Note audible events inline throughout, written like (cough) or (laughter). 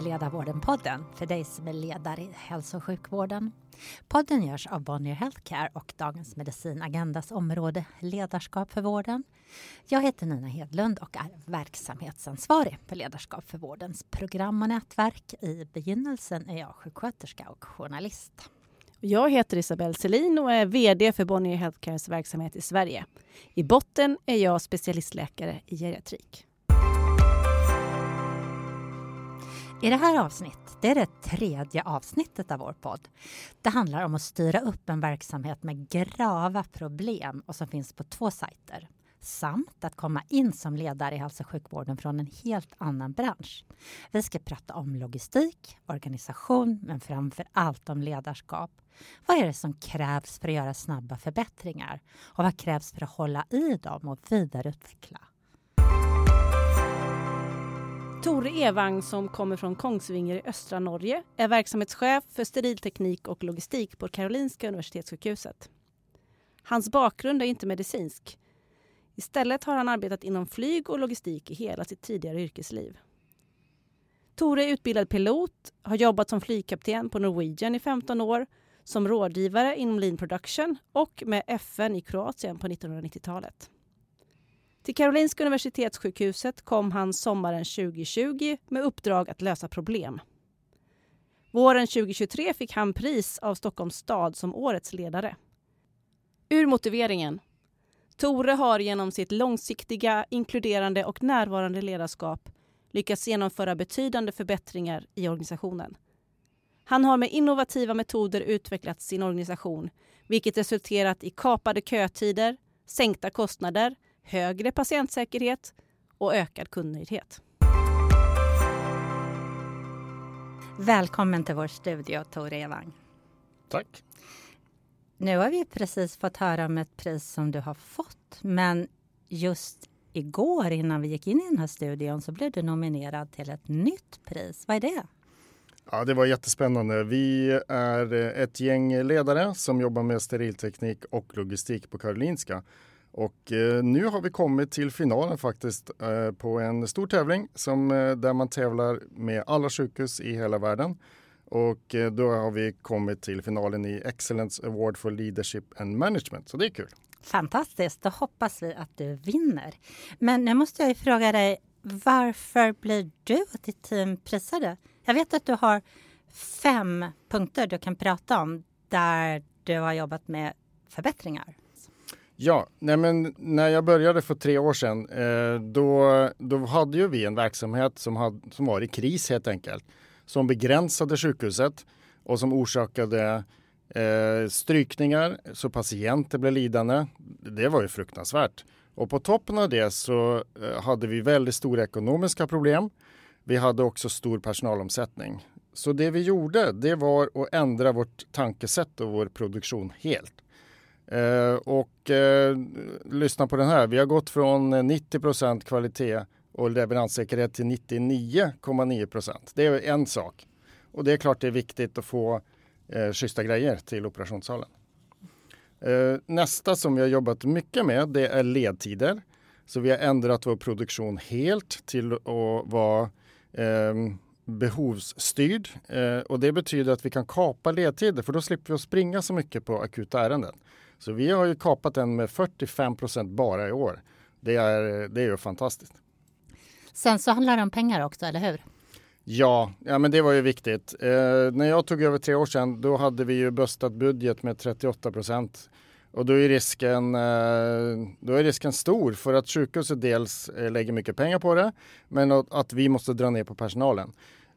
till Ledarvården-podden för dig som är ledare i hälso och sjukvården. Podden görs av Bonnier Healthcare och Dagens Medicin Agendas område Ledarskap för vården. Jag heter Nina Hedlund och är verksamhetsansvarig för Ledarskap för vårdens program och nätverk. I begynnelsen är jag sjuksköterska och journalist. Jag heter Isabelle Selin och är VD för Bonnier Healthcares verksamhet i Sverige. I botten är jag specialistläkare i geriatrik. I det här avsnittet, det är det tredje avsnittet av vår podd. Det handlar om att styra upp en verksamhet med grava problem och som finns på två sajter. Samt att komma in som ledare i hälso och sjukvården från en helt annan bransch. Vi ska prata om logistik, organisation men framför allt om ledarskap. Vad är det som krävs för att göra snabba förbättringar? Och vad krävs för att hålla i dem och vidareutveckla? Tore Evang som kommer från Kongsvinger i östra Norge är verksamhetschef för sterilteknik och logistik på Karolinska Universitetssjukhuset. Hans bakgrund är inte medicinsk. Istället har han arbetat inom flyg och logistik i hela sitt tidigare yrkesliv. Tore är utbildad pilot, har jobbat som flygkapten på Norwegian i 15 år, som rådgivare inom Lean Production och med FN i Kroatien på 1990-talet. Till Karolinska Universitetssjukhuset kom han sommaren 2020 med uppdrag att lösa problem. Våren 2023 fick han pris av Stockholms stad som årets ledare. Ur motiveringen. Tore har genom sitt långsiktiga, inkluderande och närvarande ledarskap lyckats genomföra betydande förbättringar i organisationen. Han har med innovativa metoder utvecklat sin organisation vilket resulterat i kapade kötider, sänkta kostnader högre patientsäkerhet och ökad kundnöjdhet. Välkommen till vår studio, Tor Evang. Tack. Nu har vi precis fått höra om ett pris som du har fått, men just igår innan vi gick in i den här studion så blev du nominerad till ett nytt pris. Vad är det? Ja, det var jättespännande. Vi är ett gäng ledare som jobbar med sterilteknik och logistik på Karolinska och eh, nu har vi kommit till finalen faktiskt eh, på en stor tävling som, eh, där man tävlar med alla sjukhus i hela världen. Och då har vi kommit till finalen i Excellence Award for Leadership and Management, så det är kul. Fantastiskt, då hoppas vi att du vinner. Men nu måste jag fråga dig, varför blir du och ditt team prisade? Jag vet att du har fem punkter du kan prata om där du har jobbat med förbättringar. Ja, nej men när jag började för tre år sedan eh, då, då hade ju vi en verksamhet som, hade, som var i kris helt enkelt. Som begränsade sjukhuset och som orsakade eh, strykningar så patienter blev lidande. Det var ju fruktansvärt. Och på toppen av det så eh, hade vi väldigt stora ekonomiska problem. Vi hade också stor personalomsättning. Så det vi gjorde det var att ändra vårt tankesätt och vår produktion helt. Eh, och eh, lyssna på den här. Vi har gått från eh, 90 procent kvalitet och leveranssäkerhet till 99,9 procent. Det är en sak. Och det är klart det är viktigt att få eh, schyssta grejer till operationssalen. Eh, nästa som vi har jobbat mycket med det är ledtider. Så vi har ändrat vår produktion helt till att vara eh, behovsstyrd. Eh, och det betyder att vi kan kapa ledtider för då slipper vi att springa så mycket på akuta ärenden. Så vi har ju kapat den med 45 procent bara i år. Det är, det är ju fantastiskt. Sen så handlar det om pengar också, eller hur? Ja, ja men det var ju viktigt. Eh, när jag tog över tre år sedan då hade vi ju böstat budget med 38 procent. Och då är, risken, eh, då är risken stor för att sjukhuset dels eh, lägger mycket pengar på det men att, vi måste dra ner på personalen.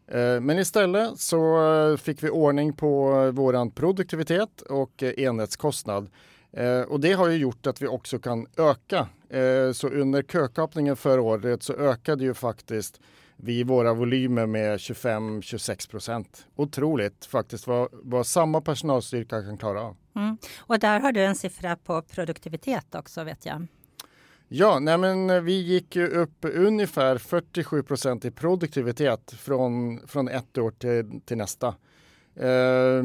Eh, men istället så fick vi ordning på våran produktivitet och enhetskostnad. Eh, och det har ju gjort att vi också kan öka. Eh, så under kökapningen förra året så ökade ju faktiskt vi våra volymer med 25-26 procent. Otroligt faktiskt vad, vad samma personalstyrka kan klara av. Mm. Och där har du en siffra på produktivitet också vet jag. Ja, nej men vi gick ju upp ungefär 47 procent i produktivitet från, från ett år till, till nästa. Eh,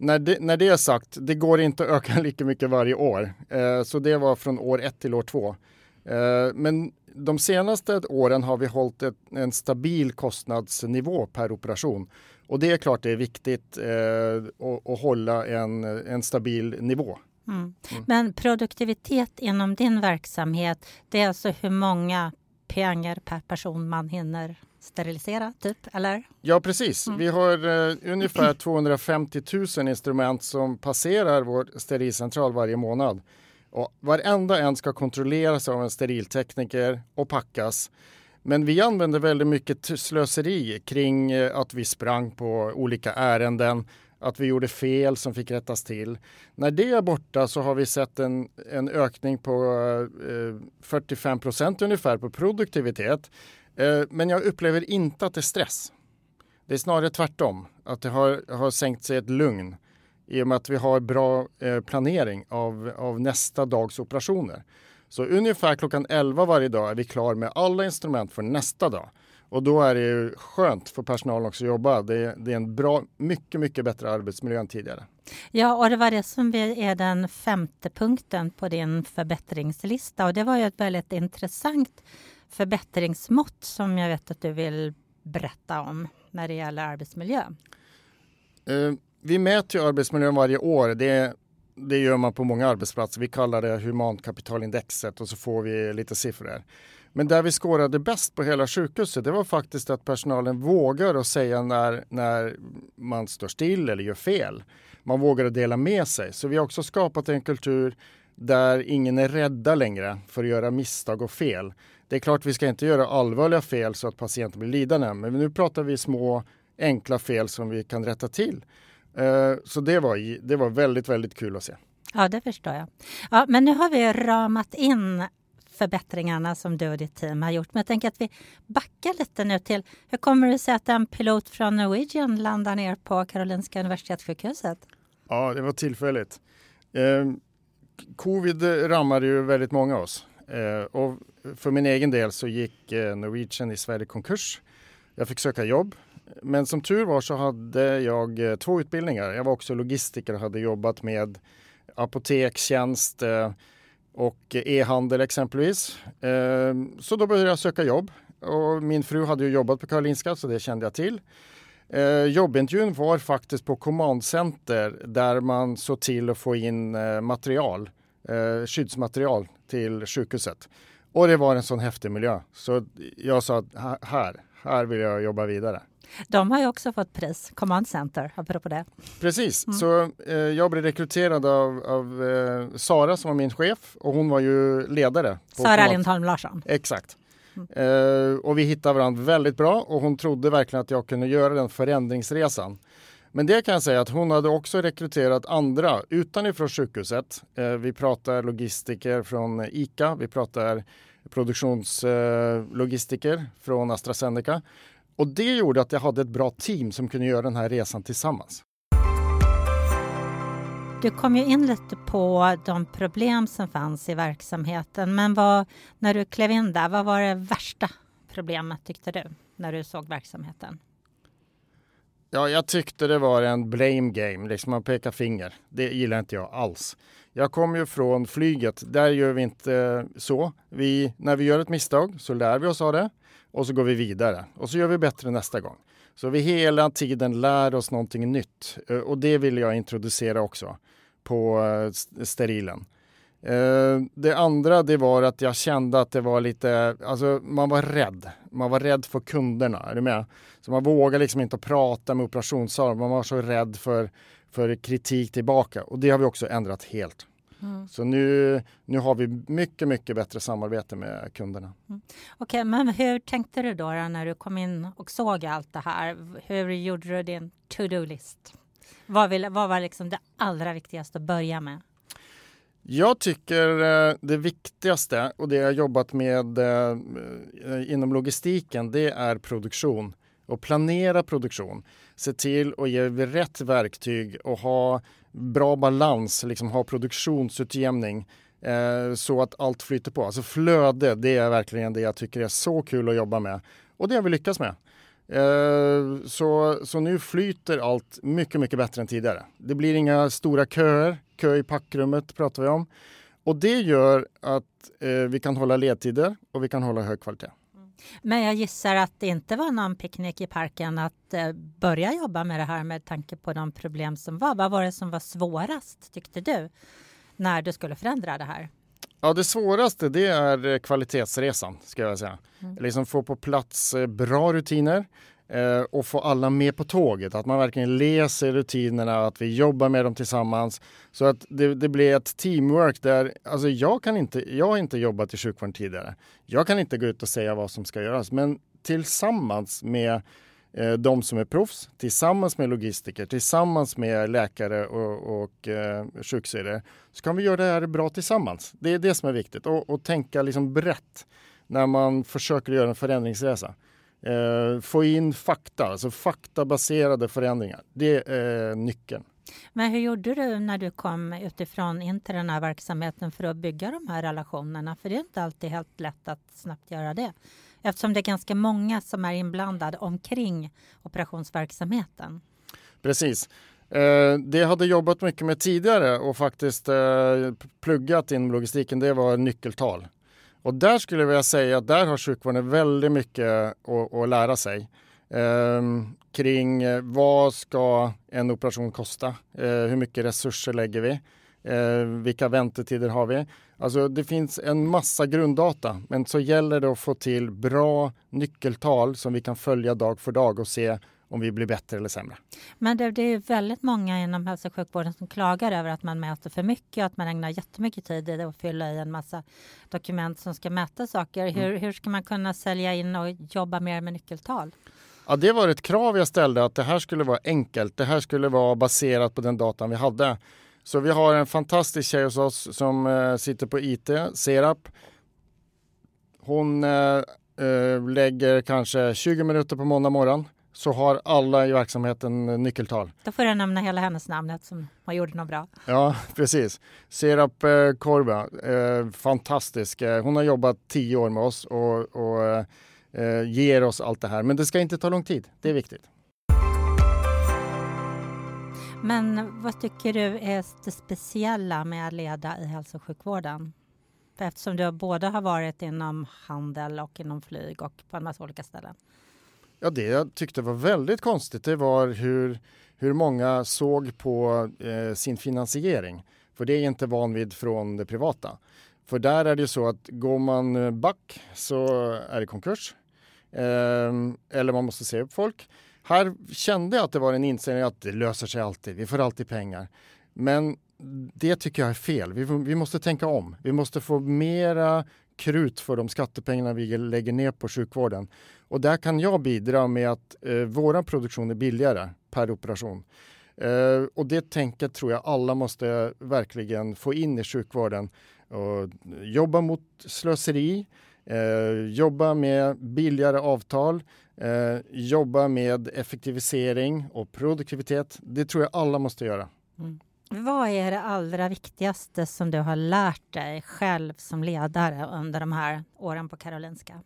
när det, när det är sagt, det går inte att öka (laughs) lika mycket varje år. Eh, så det var från år ett till år två. Eh, men de senaste åren har vi hållit ett, en stabil kostnadsnivå per operation. Och det är klart det är viktigt eh, att, att hålla en, en stabil nivå. Mm. Mm. Men produktivitet inom din verksamhet, det är alltså hur många pengar per person man hinner sterilisera, typ, eller? Ja, precis. Mm. Vi har uh, ungefär 250 000 instrument som passerar vår sterilcentral varje månad. Och varenda en ska kontrolleras av en steriltekniker och packas. Men vi använder väldigt mycket slöseri kring eh, att vi sprang på olika ärenden, att vi gjorde fel som fick rättas till. När det är borta så har vi sett en, en ökning på eh, 45 procent ungefär på produktivitet. Eh, men jag upplever inte att det är stress. Det är snarare tvärtom, att det har, har sänkt sig ett lugn i och med att vi har bra eh, planering av, av nästa dags operationer. Så ungefär klockan 11 varje dag är vi klar med alla instrument för nästa dag. Och då är det ju skönt för personalen också att jobba. Det är, det är en bra, mycket, mycket bättre arbetsmiljö än tidigare. Ja, och det var det som är den femte punkten på din förbättringslista. Och det var ju ett väldigt intressant förbättringsmått som jag vet att du vill berätta om när det gäller arbetsmiljö. Uh, vi mäter ju arbetsmiljön varje år. Det, det gör man på många arbetsplatser. Vi kallar det humankapitalindexet och så får vi lite siffror. Men där vi skårade bäst på hela sjukhuset det var faktiskt att personalen vågar att säga när, när man står still eller gör fel. Man vågar dela med sig. Så vi har också skapat en kultur där ingen är rädda längre för att göra misstag och fel. Det är klart vi ska inte göra allvarliga fel så att patienten blir lidande. Men nu pratar vi små enkla fel som vi kan rätta till. Eh, så det var, det var väldigt, väldigt kul att se. Ja, det förstår jag. Ja, men nu har vi ramat in förbättringarna som du och ditt team har gjort. Men jag tänker att vi backar lite nu till hur kommer det sig att en pilot från Norwegian landar ner på Karolinska Universitetssjukhuset? Ja, det var tillfälligt. Eh, covid rammade ju väldigt många av oss. Eh, och för min egen del så gick eh, Norwegian i Sverige konkurs. Jag fick söka jobb men som tur var så hade jag eh, två utbildningar. Jag var också logistiker och hade jobbat med apotekstjänst eh, och e-handel exempelvis. Ehm, så då började jag söka jobb och min fru hade ju jobbat på Karolinska så det kände jag till. Ehm, jobbintervjun var faktiskt på Command Center där man såg till att få in eh, material, eh, skyddsmaterial till sjukhuset. Och det var en sån häftig miljö så jag sa att här, här vill jag jobba vidare. De har ju också fått pris, Command Center, apropå det. Precis, mm. så eh, jag blev rekryterad av, av eh, Sara som var min chef och hon var ju ledare. Sara Lindholm Larsson. Exakt. Mm. Eh, och vi hittade varandra väldigt bra och hon trodde verkligen att jag kunde göra den förändringsresan. Men det kan jag säga att hon hade också rekryterat andra utanifrån sjukhuset. Eh, vi pratar logistiker från ICA, vi pratar produktionslogistiker från AstraZeneca och det gjorde att jag hade ett bra team som kunde göra den här resan tillsammans. Du kom ju in lite på de problem som fanns i verksamheten, men vad, när du klev in där, vad var det värsta problemet tyckte du när du såg verksamheten? Ja, jag tyckte det var en blame game, liksom man pekar finger. Det gillar inte jag alls. Jag kom ju från flyget, där gör vi inte så. Vi, när vi gör ett misstag så lär vi oss av det och så går vi vidare och så gör vi bättre nästa gång. Så vi hela tiden lär oss någonting nytt eh, och det vill jag introducera också på eh, sterilen. Eh, det andra det var att jag kände att det var lite, alltså man var rädd. Man var rädd för kunderna, är du med? Så man vågade liksom inte prata med operationssalen, man var så rädd för, för kritik tillbaka och det har vi också ändrat helt. Mm. Så nu, nu har vi mycket, mycket bättre samarbete med kunderna. Mm. Okej, okay, men hur tänkte du då, då när du kom in och såg allt det här? Hur gjorde du din to-do-list? Vad, vill, vad var liksom det allra viktigaste att börja med? Jag tycker eh, det viktigaste och det jag jobbat med eh, inom logistiken det är produktion och planera produktion. Se till att ge rätt verktyg och ha bra balans, liksom ha produktionsutjämning eh, så att allt flyter på. Alltså flöde, det är verkligen det jag tycker är så kul att jobba med och det har vi lyckats med. Eh, så, så nu flyter allt mycket, mycket bättre än tidigare. Det blir inga stora köer, kö i packrummet pratar vi om. Och det gör att eh, vi kan hålla ledtider och vi kan hålla hög kvalitet. Men jag gissar att det inte var någon picknick i parken att eh, börja jobba med det här med tanke på de problem som var. Vad var det som var svårast tyckte du när du skulle förändra det här? Ja, det svåraste det är eh, kvalitetsresan ska jag säga. Mm. Liksom få på plats eh, bra rutiner eh, och få alla med på tåget. Att man verkligen läser rutinerna, att vi jobbar med dem tillsammans. Så att det, det blir ett teamwork där, alltså jag kan inte, jag har inte jobbat i sjukvården tidigare. Jag kan inte gå ut och säga vad som ska göras, men tillsammans med eh, de som är proffs, tillsammans med logistiker, tillsammans med läkare och, och eh, sjuksyrror, så kan vi göra det här bra tillsammans. Det är det som är viktigt och, och tänka liksom brett när man försöker göra en förändringsresa. Eh, få in fakta, alltså faktabaserade förändringar. Det är nyckeln. Men hur gjorde du när du kom utifrån in till den här verksamheten för att bygga de här relationerna? För det är inte alltid helt lätt att snabbt göra det eftersom det är ganska många som är inblandade omkring operationsverksamheten. Precis. Eh, det jag hade jobbat mycket med tidigare och faktiskt eh, pluggat inom logistiken, det var nyckeltal. Och där skulle jag vilja säga att där har sjukvården väldigt mycket att, att lära sig. Ehm, eh, kring vad ska en operation kosta? Eh, hur mycket resurser lägger vi? Eh, vilka väntetider har vi? Alltså det finns en massa grunddata, men så gäller det att få till bra nyckeltal som vi kan följa dag för dag och se om vi blir bättre eller sämre. Men det, det är väldigt många inom hälso och sjukvården som klagar över att man mäter för mycket och att man ägnar jättemycket tid i att fylla i en massa dokument som ska mäta saker. Mm. Hur, hur ska man kunna sälja in och jobba mer med nyckeltal? Ja, det var ett krav jag ställde att det här skulle vara enkelt. Det här skulle vara baserat på den datan vi hade. Så vi har en fantastisk tjej hos oss som eh, sitter på IT, Serap. Hon eh, eh, lägger kanske 20 minuter på måndag morgon så har alla i verksamheten nyckeltal. Då får jag nämna hela hennes namn som hon gjorde något bra. Ja, (laughs) precis. Serap eh, Korba, eh, fantastisk. Eh, hon har jobbat tio år med oss och, och eh, ger oss allt det här. Men det ska inte ta lång tid, det är viktigt. Men vad tycker du är det speciella med att leda i hälso och sjukvården? För eftersom du både har varit inom handel och inom flyg och på en massa olika ställen. Ja, det jag tyckte var väldigt konstigt det var hur, hur många såg på eh, sin finansiering. För det är inte van vid från det privata. För där är det ju så att går man eh, back så är det konkurs. Eh, eller man måste se upp folk. Här kände jag att det var en inställning att det löser sig alltid, vi får alltid pengar. Men det tycker jag är fel. Vi, vi måste tänka om. Vi måste få mera krut för de skattepengarna vi lägger ner på sjukvården. Och där kan jag bidra med att eh, vår produktion är billigare per operation. Eh, och det tänket tror jag alla måste verkligen få in i sjukvården. Och jobba mot slöseri, eh, jobba med billigare avtal, eh, jobba med effektivisering och produktivitet. Det tror jag alla måste göra. Mm. Vad är det allra viktigaste som du har lärt dig själv som ledare under de här åren på Karolinska?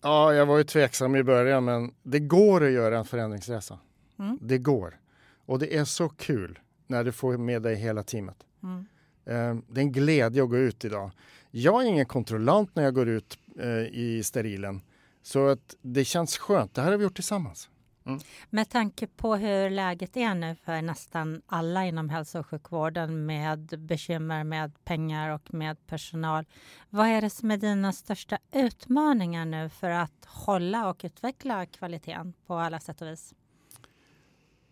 Ja, jag var ju tveksam i början, men det går att göra en förändringsresa. Mm. Det går. Och det är så kul när du får med dig hela teamet. Mm. Eh, det är en glädje att gå ut idag. Jag är ingen kontrollant när jag går ut eh, i sterilen. Så att det känns skönt. Det här har vi gjort tillsammans. Mm. Med tanke på hur läget är nu för nästan alla inom hälso och sjukvården med bekymmer med pengar och med personal. Vad är det som är dina största utmaningar nu för att hålla och utveckla kvaliteten på alla sätt och vis?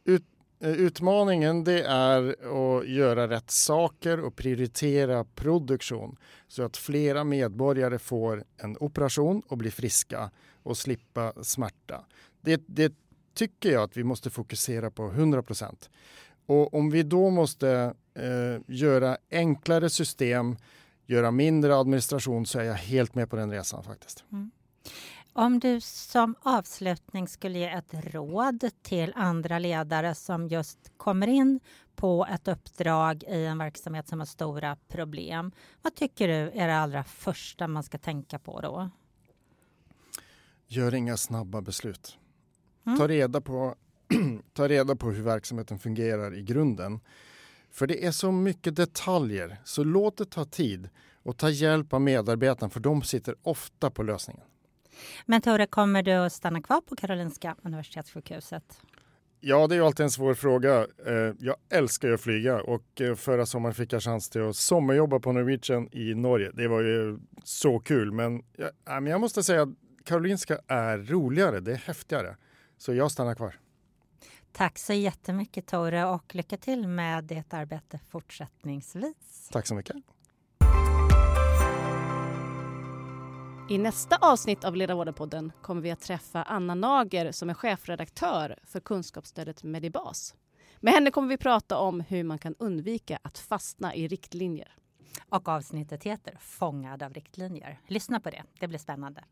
Ut, eh, utmaningen det är att göra rätt saker och prioritera produktion så att flera medborgare får en operation och blir friska och slippa smärta. Det, det tycker jag att vi måste fokusera på 100 procent. Och om vi då måste eh, göra enklare system, göra mindre administration så är jag helt med på den resan faktiskt. Mm. Om du som avslutning skulle ge ett råd till andra ledare som just kommer in på ett uppdrag i en verksamhet som har stora problem. Vad tycker du är det allra första man ska tänka på då? Gör inga snabba beslut. Mm. Ta, reda på, (clears throat) ta reda på hur verksamheten fungerar i grunden. För det är så mycket detaljer, så låt det ta tid och ta hjälp av medarbetarna för de sitter ofta på lösningen. Men Tore, kommer du att stanna kvar på Karolinska Universitetssjukhuset? Ja, det är ju alltid en svår fråga. Eh, jag älskar ju att flyga och eh, förra sommaren fick jag chans till att sommarjobba på Norwegian i Norge. Det var ju så kul, men jag, jag måste säga att Karolinska är roligare, det är häftigare. Så jag stannar kvar. Tack så jättemycket Tore och lycka till med ditt arbete fortsättningsvis. Tack så mycket. I nästa avsnitt av Ledarvården-podden kommer vi att träffa Anna Nager som är chefredaktör för kunskapsstödet Medibas. Med henne kommer vi prata om hur man kan undvika att fastna i riktlinjer. Och avsnittet heter Fångad av riktlinjer. Lyssna på det, det blir spännande.